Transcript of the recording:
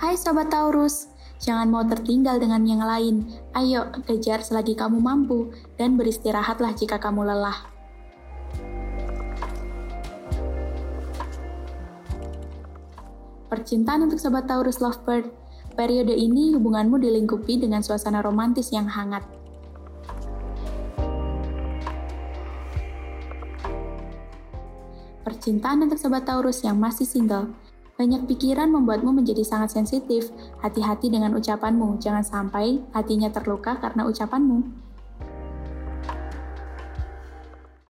Hai Sobat Taurus, jangan mau tertinggal dengan yang lain. Ayo, kejar selagi kamu mampu, dan beristirahatlah jika kamu lelah. Percintaan untuk Sobat Taurus Lovebird, periode ini hubunganmu dilingkupi dengan suasana romantis yang hangat. Percintaan untuk Sobat Taurus yang masih single, banyak pikiran membuatmu menjadi sangat sensitif. Hati-hati dengan ucapanmu, jangan sampai hatinya terluka karena ucapanmu.